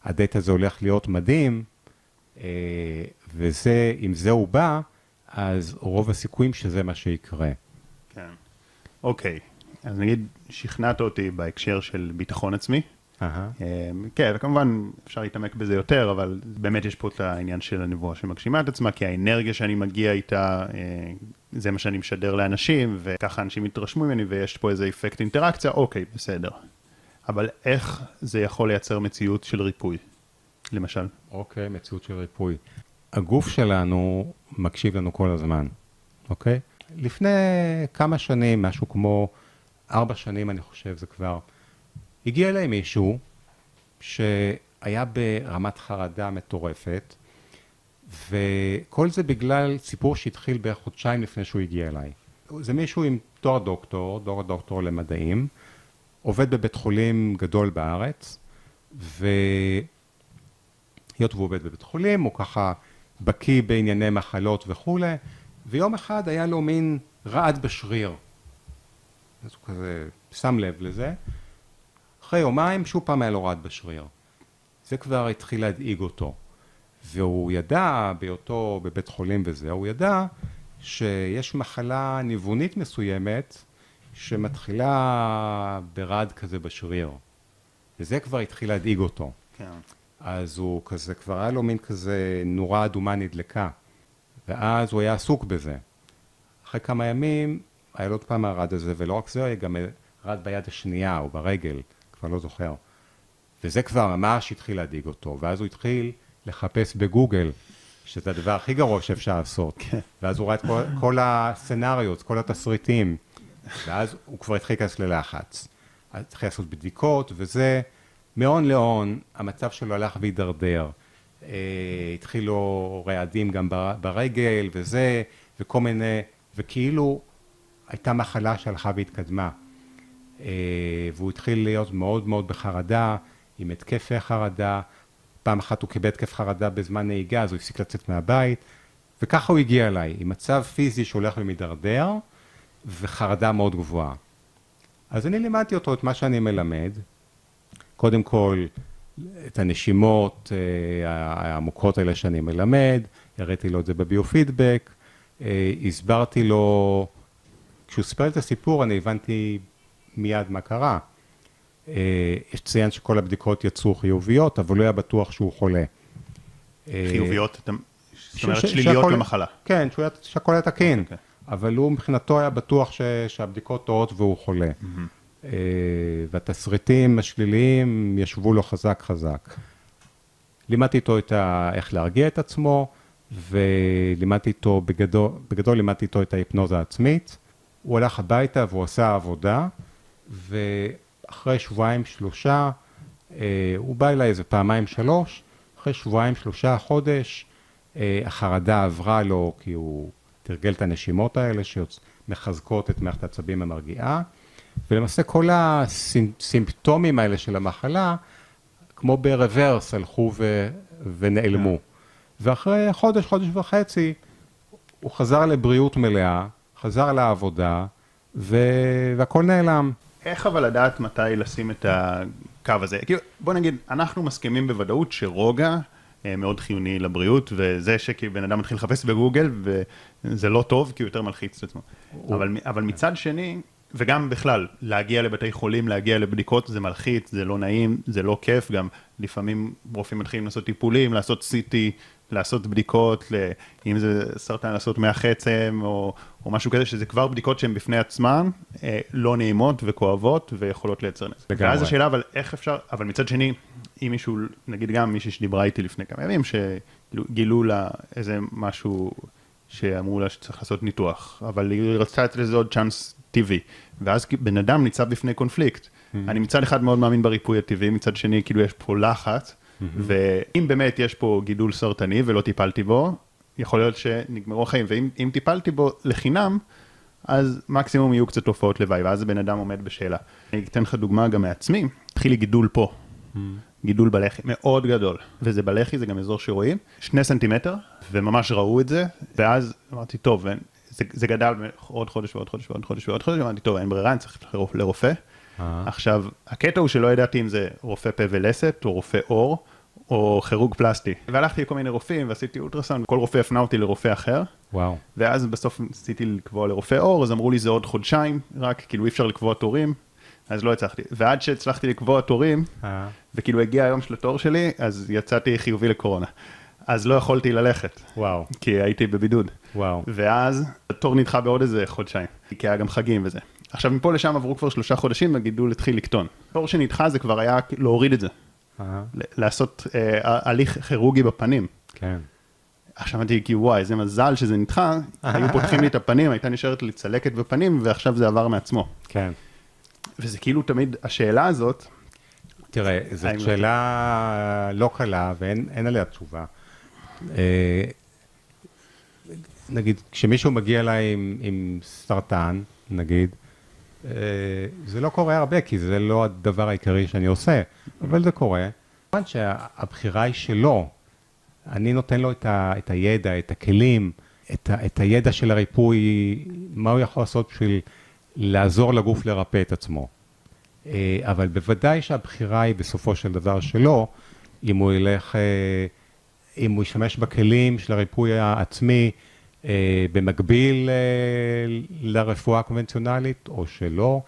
הדייט הזה הולך להיות מדהים, אה, וזה, אם זה הוא בא, אז רוב הסיכויים שזה מה שיקרה. כן. אוקיי, אז נגיד שכנעת אותי בהקשר של ביטחון עצמי. Uh-huh. כן, וכמובן אפשר להתעמק בזה יותר, אבל באמת יש פה את העניין של הנבואה שמגשימה את עצמה, כי האנרגיה שאני מגיע איתה, אה, זה מה שאני משדר לאנשים, וככה אנשים יתרשמו ממני, ויש פה איזה אפקט אינטראקציה, אוקיי, בסדר. אבל איך זה יכול לייצר מציאות של ריפוי, למשל? אוקיי, okay, מציאות של ריפוי. הגוף שלנו מקשיב לנו כל הזמן, אוקיי? Okay? לפני כמה שנים, משהו כמו ארבע שנים, אני חושב, זה כבר, הגיע אליי מישהו שהיה ברמת חרדה מטורפת, וכל זה בגלל סיפור שהתחיל בערך חודשיים לפני שהוא הגיע אליי. זה מישהו עם תואר דוקטור, דור הדוקטור למדעים, עובד בבית חולים גדול בארץ, והיות והוא עובד בבית חולים, הוא ככה בקיא בענייני מחלות וכולי, ויום אחד היה לו מין רעד בשריר. אז הוא כזה שם לב לזה. אחרי יומיים שוב פעם היה לו רעד בשריר. זה כבר התחיל להדאיג אותו. והוא ידע, בהיותו בבית חולים וזה, הוא ידע שיש מחלה ניוונית מסוימת שמתחילה ברעד כזה בשריר. וזה כבר התחיל להדאיג אותו. כן. אז הוא כזה, כבר היה לו מין כזה נורה אדומה נדלקה. ואז הוא היה עסוק בזה. אחרי כמה ימים היה לו עוד פעם הרעד הזה, ולא רק זה, גם רעד ביד השנייה או ברגל, כבר לא זוכר. וזה כבר ממש התחיל להדאיג אותו, ואז הוא התחיל לחפש בגוגל, שזה הדבר הכי גרוע שאפשר לעשות. כן. ואז הוא ראה את כל, כל הסצנריות, כל התסריטים, ואז הוא כבר התחיל להיכנס ללחץ. אז התחיל לעשות בדיקות, וזה, מהון להון, המצב שלו הלך והידרדר. אה, התחילו רעדים גם בר- ברגל וזה, וכל מיני, וכאילו הייתה מחלה שהלכה והתקדמה. אה, והוא התחיל להיות מאוד מאוד בחרדה, עם התקפי חרדה. פעם אחת הוא קיבל התקף חרדה בזמן נהיגה, אז הוא הפסיק לצאת מהבית, וככה הוא הגיע אליי, עם מצב פיזי שהולך ומידרדר, וחרדה מאוד גבוהה. אז אני לימדתי אותו את מה שאני מלמד, קודם כל את הנשימות אה, העמוקות האלה שאני מלמד, הראיתי לו את זה בביו-פידבק, אה, הסברתי לו, כשהוא סיפר לי את הסיפור אני הבנתי מיד מה קרה. אה, יש לציין שכל הבדיקות יצאו חיוביות, אבל לא היה בטוח שהוא חולה. חיוביות, זאת אומרת שליליות למחלה. כן, שהכל היה תקין, אוקיי. אבל הוא מבחינתו היה בטוח ש- שהבדיקות טועות והוא חולה. אה, והתסריטים השליליים ישבו לו חזק חזק. לימדתי איתו את ה... איך להרגיע את עצמו, ולימדתי איתו, בגדול, בגדול לימדתי איתו את ההיפנוזה העצמית. הוא הלך הביתה והוא עשה עבודה, ואחרי שבועיים שלושה, אה, הוא בא אליי איזה פעמיים שלוש, אחרי שבועיים שלושה חודש, אה, החרדה עברה לו כי הוא תרגל את הנשימות האלה שמחזקות את מערכת העצבים המרגיעה, ולמעשה כל הסימפטומים האלה של המחלה, כמו ברוורס, הלכו ו... ונעלמו. ואחרי חודש, חודש וחצי, הוא חזר לבריאות מלאה, חזר לעבודה, ו... והכל נעלם. איך אבל לדעת מתי לשים את הקו הזה? כאילו, בוא נגיד, אנחנו מסכימים בוודאות שרוגע מאוד חיוני לבריאות, וזה שבן אדם מתחיל לחפש בגוגל, וזה לא טוב, כי הוא יותר מלחיץ את עצמו. אבל, אבל מצד שני, וגם בכלל, להגיע לבתי חולים, להגיע לבדיקות, זה מלחיץ, זה לא נעים, זה לא כיף, גם לפעמים רופאים מתחילים לעשות טיפולים, לעשות CT, לעשות בדיקות. אם זה סרטן, לעשות מח עצם, או, או משהו כזה, שזה כבר בדיקות שהן בפני עצמן, אה, לא נעימות וכואבות, ויכולות לייצר נזק. ואז השאלה, אבל איך אפשר, אבל מצד שני, אם מישהו, נגיד גם מישהי שדיברה איתי לפני כמה ימים, שגילו לה איזה משהו שאמרו לה שצריך לעשות ניתוח, אבל היא רצתה לתת לזה עוד צ'אנס טבעי, ואז בן אדם ניצב בפני קונפליקט. אני מצד אחד מאוד מאמין בריפוי הטבעי, מצד שני כאילו יש פה לחץ, ואם באמת יש פה גידול סרטני ולא טיפלתי בו, יכול להיות שנגמרו החיים, ואם אם טיפלתי בו לחינם, אז מקסימום יהיו קצת תופעות לוואי, ואז הבן אדם עומד בשאלה. אני אתן לך דוגמה גם מעצמי, התחיל לי גידול פה, גידול בלחי, מאוד גדול, וזה בלחי, זה גם אזור שרואים, שני סנטימטר, וממש ראו את זה, ואז אמרתי, טוב, זה, זה גדל עוד חודש ועוד חודש ועוד חודש ועוד חודש, אמרתי, טוב, אין ברירה, אני צריך לרופא. אה. עכשיו, הקטע הוא שלא ידעתי אם זה רופא פה ולסת, או רופא עור, או כירורג פלסטי. והלכתי לכל מיני רופאים, ועשיתי אולטרסאונד, כל רופא הפנה אותי לרופא אחר. וואו. ואז בסוף ניסיתי לקבוע לרופא עור, אז אמרו לי זה עוד חודשיים, רק כאילו אי אפשר לקבוע תורים, אז לא הצלחתי. ועד שהצלחתי לקבוע תורים, אה, וכאילו הגיע היום של התור שלי, אז יצאתי חיובי לקורונה. אז לא יכולתי ללכת, וואו, כי הייתי בבידוד. וואו. ואז התור נדחה בעוד איזה חודשיים, כי היה גם חגים וזה. עכשיו מפה לשם עברו כבר שלושה חודשים, הגידול התחיל לקטון. התור שנדחה זה כבר היה להוריד את זה, לעשות אה, הליך כירורגי בפנים. כן. עכשיו אמרתי, כי וואי, איזה מזל שזה נדחה, היו פותחים לי את הפנים, הייתה נשארת לי צלקת בפנים, ועכשיו זה עבר מעצמו. כן. וזה כאילו תמיד, השאלה הזאת, תראה, זאת האם- שאלה לא קלה ואין אין עליה תשובה. אה, נגיד, כשמישהו מגיע אליי עם, עם סרטן, נגיד, זה לא קורה הרבה, כי זה לא הדבר העיקרי שאני עושה, אבל זה קורה. כמובן שהבחירה היא שלו. אני נותן לו את, ה, את הידע, את הכלים, את, ה, את הידע של הריפוי, מה הוא יכול לעשות בשביל לעזור לגוף לרפא את עצמו. אה, אבל בוודאי שהבחירה היא בסופו של דבר שלו, אם הוא ילך, אה, אם הוא ישתמש בכלים של הריפוי העצמי אה, במקביל לרפואה הקונבנציונלית או שלא,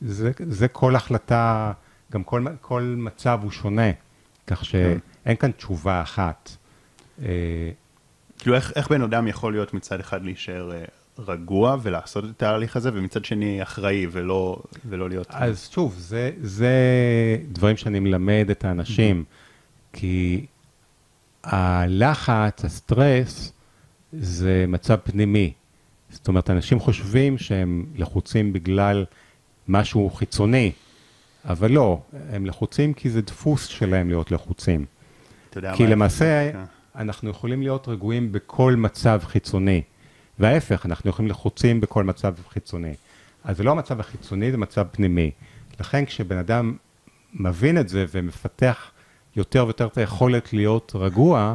זה, זה כל החלטה, גם כל, כל מצב הוא שונה, כך שאין כאן תשובה אחת. כאילו איך, איך בן אדם יכול להיות מצד אחד להישאר רגוע ולעשות את התהליך הזה, ומצד שני אחראי ולא, ולא להיות... אז שוב, זה, זה דברים שאני מלמד את האנשים, mm-hmm. כי הלחץ, הסטרס, זה מצב פנימי. זאת אומרת, אנשים חושבים שהם לחוצים בגלל משהו חיצוני, אבל לא, הם לחוצים כי זה דפוס שלהם להיות לחוצים. כי למעשה, כן. אנחנו יכולים להיות רגועים בכל מצב חיצוני. וההפך, אנחנו יכולים לחוצים בכל מצב חיצוני. אז זה לא המצב החיצוני, זה מצב פנימי. לכן כשבן אדם מבין את זה ומפתח יותר ויותר את היכולת להיות רגוע,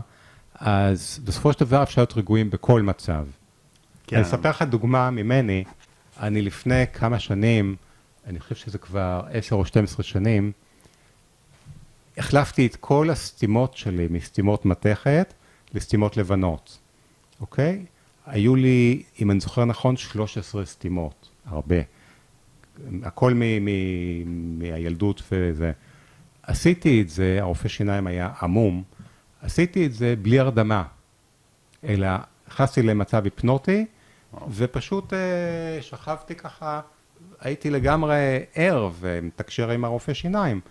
אז בסופו של דבר אפשר להיות רגועים בכל מצב. כן. אני אספר לך דוגמה ממני, אני לפני כמה שנים, אני חושב שזה כבר 10 או 12 שנים, החלפתי את כל הסתימות שלי מסתימות מתכת לסתימות לבנות, אוקיי? היו לי, אם אני זוכר נכון, 13 סתימות, הרבה. הכל מ- מ- מהילדות וזה. עשיתי את זה, הרופא שיניים היה עמום, עשיתי את זה בלי הרדמה, אלא נכנסתי למצב היפנוטי, ופשוט uh, שכבתי ככה, הייתי לגמרי ער ומתקשר עם הרופא שיניים,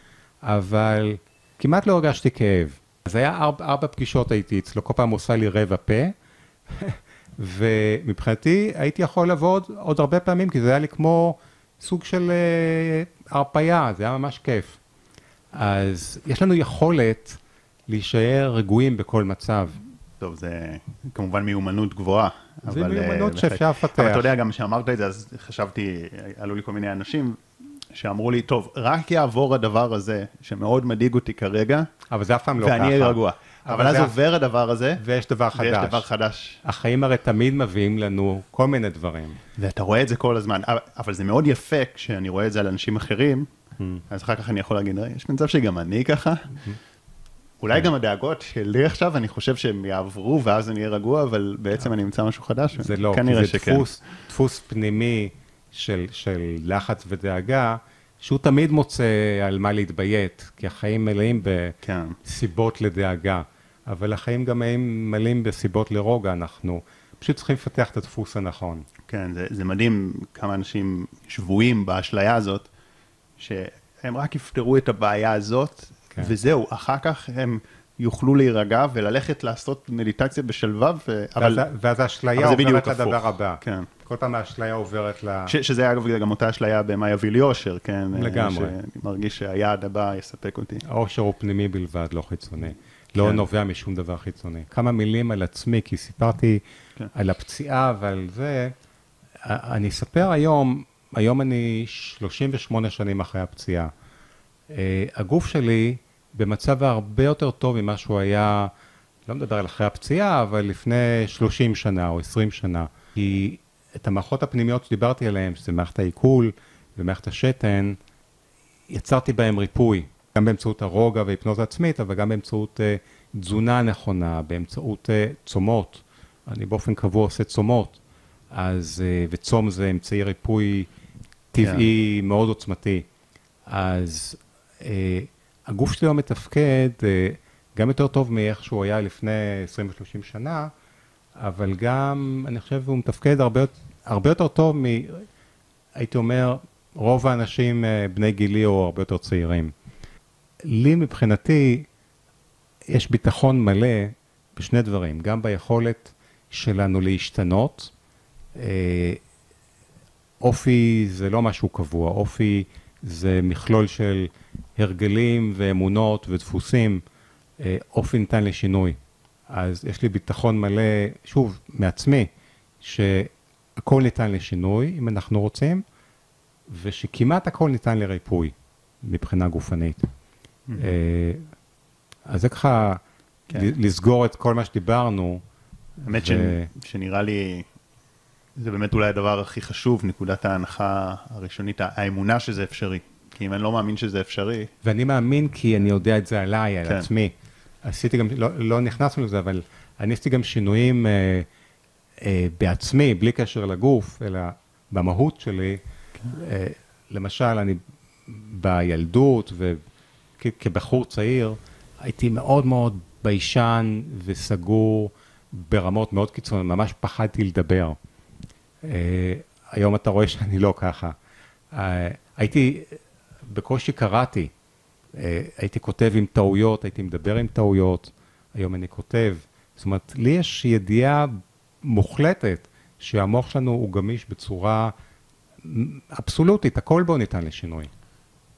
אבל כמעט לא הרגשתי כאב. אז היה ארבע, ארבע פגישות הייתי אצלו, כל פעם הוא עושה לי רבע פה. ומבחינתי הייתי יכול לעבוד עוד הרבה פעמים, כי זה היה לי כמו סוג של אה, הרפייה, זה היה ממש כיף. אז יש לנו יכולת להישאר רגועים בכל מצב. טוב, זה כמובן מיומנות גבוהה. זה אבל, מיומנות uh, שאפשר לפתח. אבל אתה יודע, גם כשאמרת את זה, אז חשבתי, עלו לי כל מיני אנשים שאמרו לי, טוב, רק יעבור הדבר הזה, שמאוד מדאיג אותי כרגע, אבל זה אף פעם לא ככה. ואני אהיה רגוע. אבל אז עובר הדבר הזה, ויש דבר חדש. ויש דבר חדש. החיים הרי תמיד מביאים לנו כל מיני דברים. ואתה רואה את זה כל הזמן, אבל זה מאוד יפה כשאני רואה את זה על אנשים אחרים, mm. אז אחר כך אני יכול להגיד, יש מצב שגם אני ככה. אולי כן. גם הדאגות שלי עכשיו, אני חושב שהם יעברו ואז אני אהיה רגוע, אבל בעצם אני אמצא משהו חדש. זה לא, כי זה דפוס, דפוס פנימי של, של לחץ ודאגה, שהוא תמיד מוצא על מה להתביית, כי החיים מלאים כן. בסיבות כן. לדאגה. אבל החיים גם מלאים בסיבות לרוגע, אנחנו פשוט צריכים לפתח את הדפוס הנכון. כן, זה, זה מדהים כמה אנשים שבויים באשליה הזאת, שהם רק יפתרו את הבעיה הזאת, כן. וזהו, אחר כך הם יוכלו להירגע וללכת לעשות מדיטציה בשלווה, ו... אבל... ואז האשליה עוברת לדבר הבא. כן. כל פעם האשליה עוברת ל... ש, שזה אגב גם אותה אשליה במה יביא לי אושר, כן? לגמרי. שאני מרגיש שהיעד הבא יספק אותי. האושר הוא פנימי בלבד, לא חיצוני. לא כן. נובע משום דבר חיצוני. כמה מילים על עצמי, כי סיפרתי כן. על הפציעה ועל זה. אני אספר היום, היום אני 38 שנים אחרי הפציעה. אה, הגוף שלי במצב הרבה יותר טוב ממה שהוא היה, לא מדבר על אחרי הפציעה, אבל לפני 30 שנה או 20 שנה. כי את המערכות הפנימיות שדיברתי עליהן, שזה מערכת העיכול ומערכת השתן, יצרתי בהן ריפוי. גם באמצעות הרוגע והיפנוזה עצמית, אבל גם באמצעות uh, תזונה נכונה, באמצעות uh, צומות. אני באופן קבוע עושה צומות, אז, uh, וצום זה אמצעי ריפוי טבעי yeah. כן. מאוד עוצמתי. אז הגוף שלי לא מתפקד uh, גם יותר טוב מאיך שהוא היה לפני 20 ו-30 שנה, אבל גם, אני חושב, הוא מתפקד הרבה, הרבה יותר טוב מ... הייתי אומר, רוב האנשים בני גילי או הרבה יותר צעירים. לי מבחינתי יש ביטחון מלא בשני דברים, גם ביכולת שלנו להשתנות. אה, אופי זה לא משהו קבוע, אופי זה מכלול של הרגלים ואמונות ודפוסים, אה, אופי ניתן לשינוי. אז יש לי ביטחון מלא, שוב, מעצמי, שהכל ניתן לשינוי, אם אנחנו רוצים, ושכמעט הכל ניתן לריפוי מבחינה גופנית. אה, אז זה ככה כן. לסגור את כל מה שדיברנו. האמת ו... שנראה לי זה באמת אולי הדבר הכי חשוב, נקודת ההנחה הראשונית, האמונה שזה אפשרי. כי אם אני לא מאמין שזה אפשרי, ואני מאמין כי אני יודע את זה עליי, על כן. עצמי. עשיתי גם, לא, לא נכנסנו לזה, אבל אני עשיתי גם שינויים אה, אה, בעצמי, בלי קשר לגוף, אלא במהות שלי. אה, למשל, אני בילדות וכבחור צעיר, הייתי מאוד מאוד ביישן וסגור ברמות מאוד קיצוניות, ממש פחדתי לדבר. אה, היום אתה רואה שאני לא ככה. אה, הייתי, בקושי קראתי, אה, הייתי כותב עם טעויות, הייתי מדבר עם טעויות, היום אני כותב. זאת אומרת, לי יש ידיעה מוחלטת שהמוח שלנו הוא גמיש בצורה אבסולוטית, הכל בו ניתן לשינוי.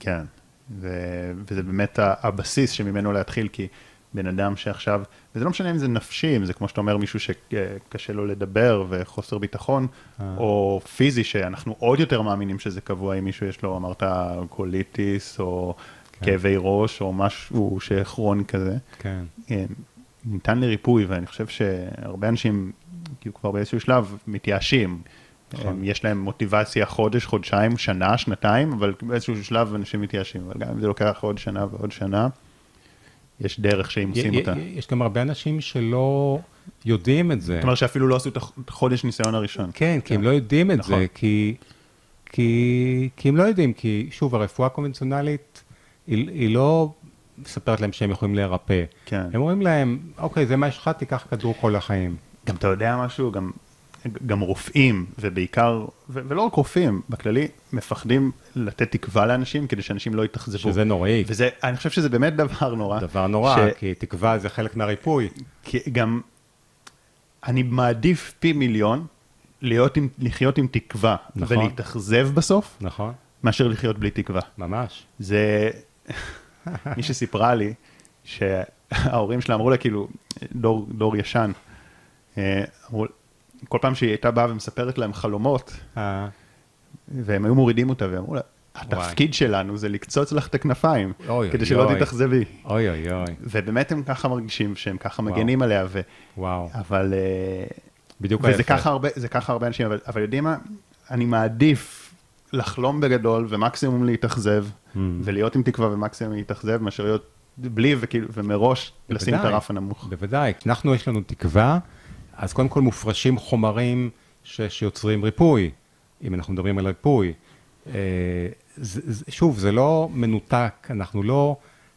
כן, ו- וזה באמת הבסיס שממנו להתחיל, כי בן אדם שעכשיו, וזה לא משנה אם זה נפשי, אם זה כמו שאתה אומר, מישהו שקשה לו לדבר וחוסר ביטחון, אה. או פיזי, שאנחנו עוד יותר מאמינים שזה קבוע, אם מישהו יש לו, אמרת, קוליטיס, או כן. כאבי ראש, או משהו שכרון כזה. כן. אה, ניתן לריפוי, ואני חושב שהרבה אנשים, כאילו כבר באיזשהו שלב, מתייאשים. נכון. יש להם מוטיבציה חודש, חודשיים, שנה, שנתיים, אבל באיזשהו שלב אנשים מתייאשים. אבל גם אם זה לוקח עוד שנה ועוד שנה, יש דרך שהם עושים אותה. יש גם הרבה אנשים שלא יודעים את זה. זאת אומרת שאפילו לא עשו את החודש ניסיון הראשון. כן, כי הם לא יודעים את נכון. זה, כי, כי, כי הם לא יודעים, כי שוב, הרפואה הקונבנציונלית, היא, היא לא מספרת להם שהם יכולים להירפא. כן. הם אומרים להם, אוקיי, זה מה יש לך, תיקח כדור כל החיים. גם אתה יודע משהו, גם, גם רופאים, ובעיקר, ו- ולא רק רופאים, בכללי, מפחדים לתת תקווה לאנשים כדי שאנשים לא יתאכזבו. שזה נוראי. וזה, אני חושב שזה באמת דבר נורא. דבר נורא, ש- כי תקווה זה חלק מהריפוי. כי גם, אני מעדיף פי מיליון להיות עם, לחיות עם תקווה, נכון. ולהתאכזב בסוף, נכון? מאשר לחיות בלי תקווה. ממש. זה, מי שסיפרה לי, שההורים שלה אמרו לה, כאילו, דור, דור ישן, אה, אמרו, כל פעם שהיא הייתה באה ומספרת להם חלומות, והם היו מורידים אותה, ואמרו לה, התפקיד שלנו זה לקצוץ לך את הכנפיים, כדי שלא. תתאכזבי. אוי אוי אוי, ובאמת הם ככה מרגישים שהם ככה. מגנים עליה, ו... וואו. אבל... אה, בדיוק וזה ההפך. ככה הרבה, ככה הרבה אנשים, אבל, אבל יודעים מה? אני מעדיף לחלום בגדול ומקסימום להתאכזב, Mm. ולהיות עם תקווה ומקסימום להתאכזב, מאשר להיות בלי וכאילו, ומראש לשים את בוודאי, הרף הנמוך. בוודאי. אנחנו, יש לנו תקווה, אז קודם כל מופרשים חומרים ש, שיוצרים ריפוי, אם אנחנו מדברים על ריפוי. אה, שוב, זה לא מנותק, אנחנו לא...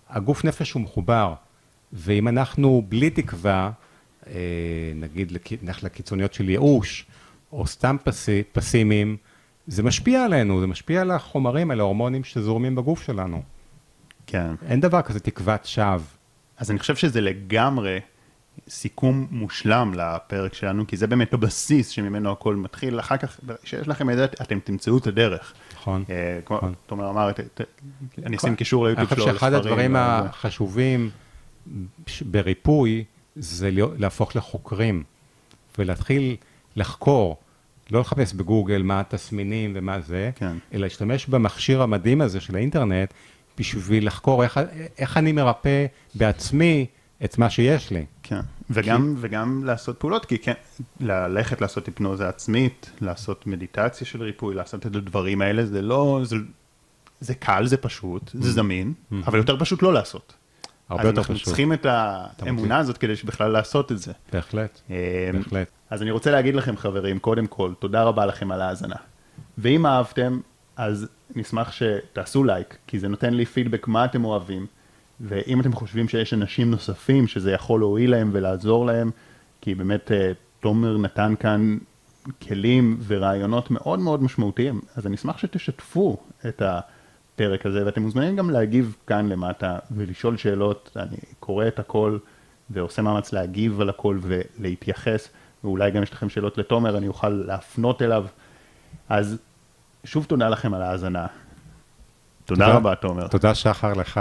הגוף נפש הוא מחובר, ואם אנחנו בלי תקווה, אה, נגיד, נלך לקיצוניות של ייאוש, או סתם פסי, פסימיים, זה משפיע עלינו, זה משפיע על החומרים, על ההורמונים שזורמים בגוף שלנו. כן. אין דבר כזה תקוות שווא. אז אני חושב שזה לגמרי סיכום מושלם לפרק שלנו, כי זה באמת הבסיס שממנו הכל מתחיל. אחר כך, כשיש לכם את זה, אתם תמצאו את הדרך. נכון. אה, כמו נכון. תומר אמר, אני אשים קישור אני ליוטיוב חושב שלו, שאחד לספרים, הדברים וזה. החשובים בריפוי זה להפוך לחוקרים ולהתחיל לחקור, לא לחפש בגוגל מה התסמינים ומה זה, כן. אלא להשתמש במכשיר המדהים הזה של האינטרנט בשביל לחקור איך, איך אני מרפא בעצמי את מה שיש לי. כן, וגם, וגם לעשות פעולות, כי כן, ללכת לעשות היפנוזה עצמית, לעשות מדיטציה של ריפוי, לעשות את הדברים האלה, זה לא, זה, זה קל, זה פשוט, זה זמין, אבל יותר פשוט לא לעשות. Mm-hmm. הרבה יותר אז אנחנו. צריכים את האמונה הזאת כדי בכלל לעשות את זה. בהחלט, אה, בהחלט. אז אני רוצה להגיד לכם, חברים, קודם כל, תודה רבה לכם על ההאזנה. ואם אהבתם, אז נשמח שתעשו לייק, כי זה נותן לי פידבק מה אתם אוהבים, ואם אתם חושבים שיש אנשים נוספים שזה יכול להועיל להם ולעזור להם, כי באמת אה, תומר נתן כאן כלים ורעיונות מאוד מאוד משמעותיים, אז אני אשמח שתשתפו את הפרק הזה, ואתם מוזמנים גם להגיב כאן למטה ולשאול שאלות, אני קורא את הכל ועושה מאמץ להגיב על הכל ולהתייחס, ואולי גם יש לכם שאלות לתומר, אני אוכל להפנות אליו. אז שוב תודה לכם על ההאזנה. תודה רבה, תומר. תודה שחר לך,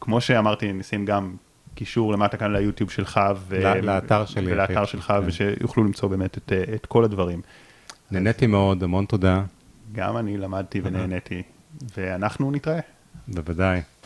כמו שאמרתי, נשים גם קישור למטה כאן ליוטיוב שלך, ו... לאתר שלי, ולאתר. שלך, כן. ושיוכלו למצוא באמת את, אה, את כל הדברים. נהניתי מאוד, המון תודה, גם אני למדתי ונהניתי, ואנחנו נתראה. בוודאי.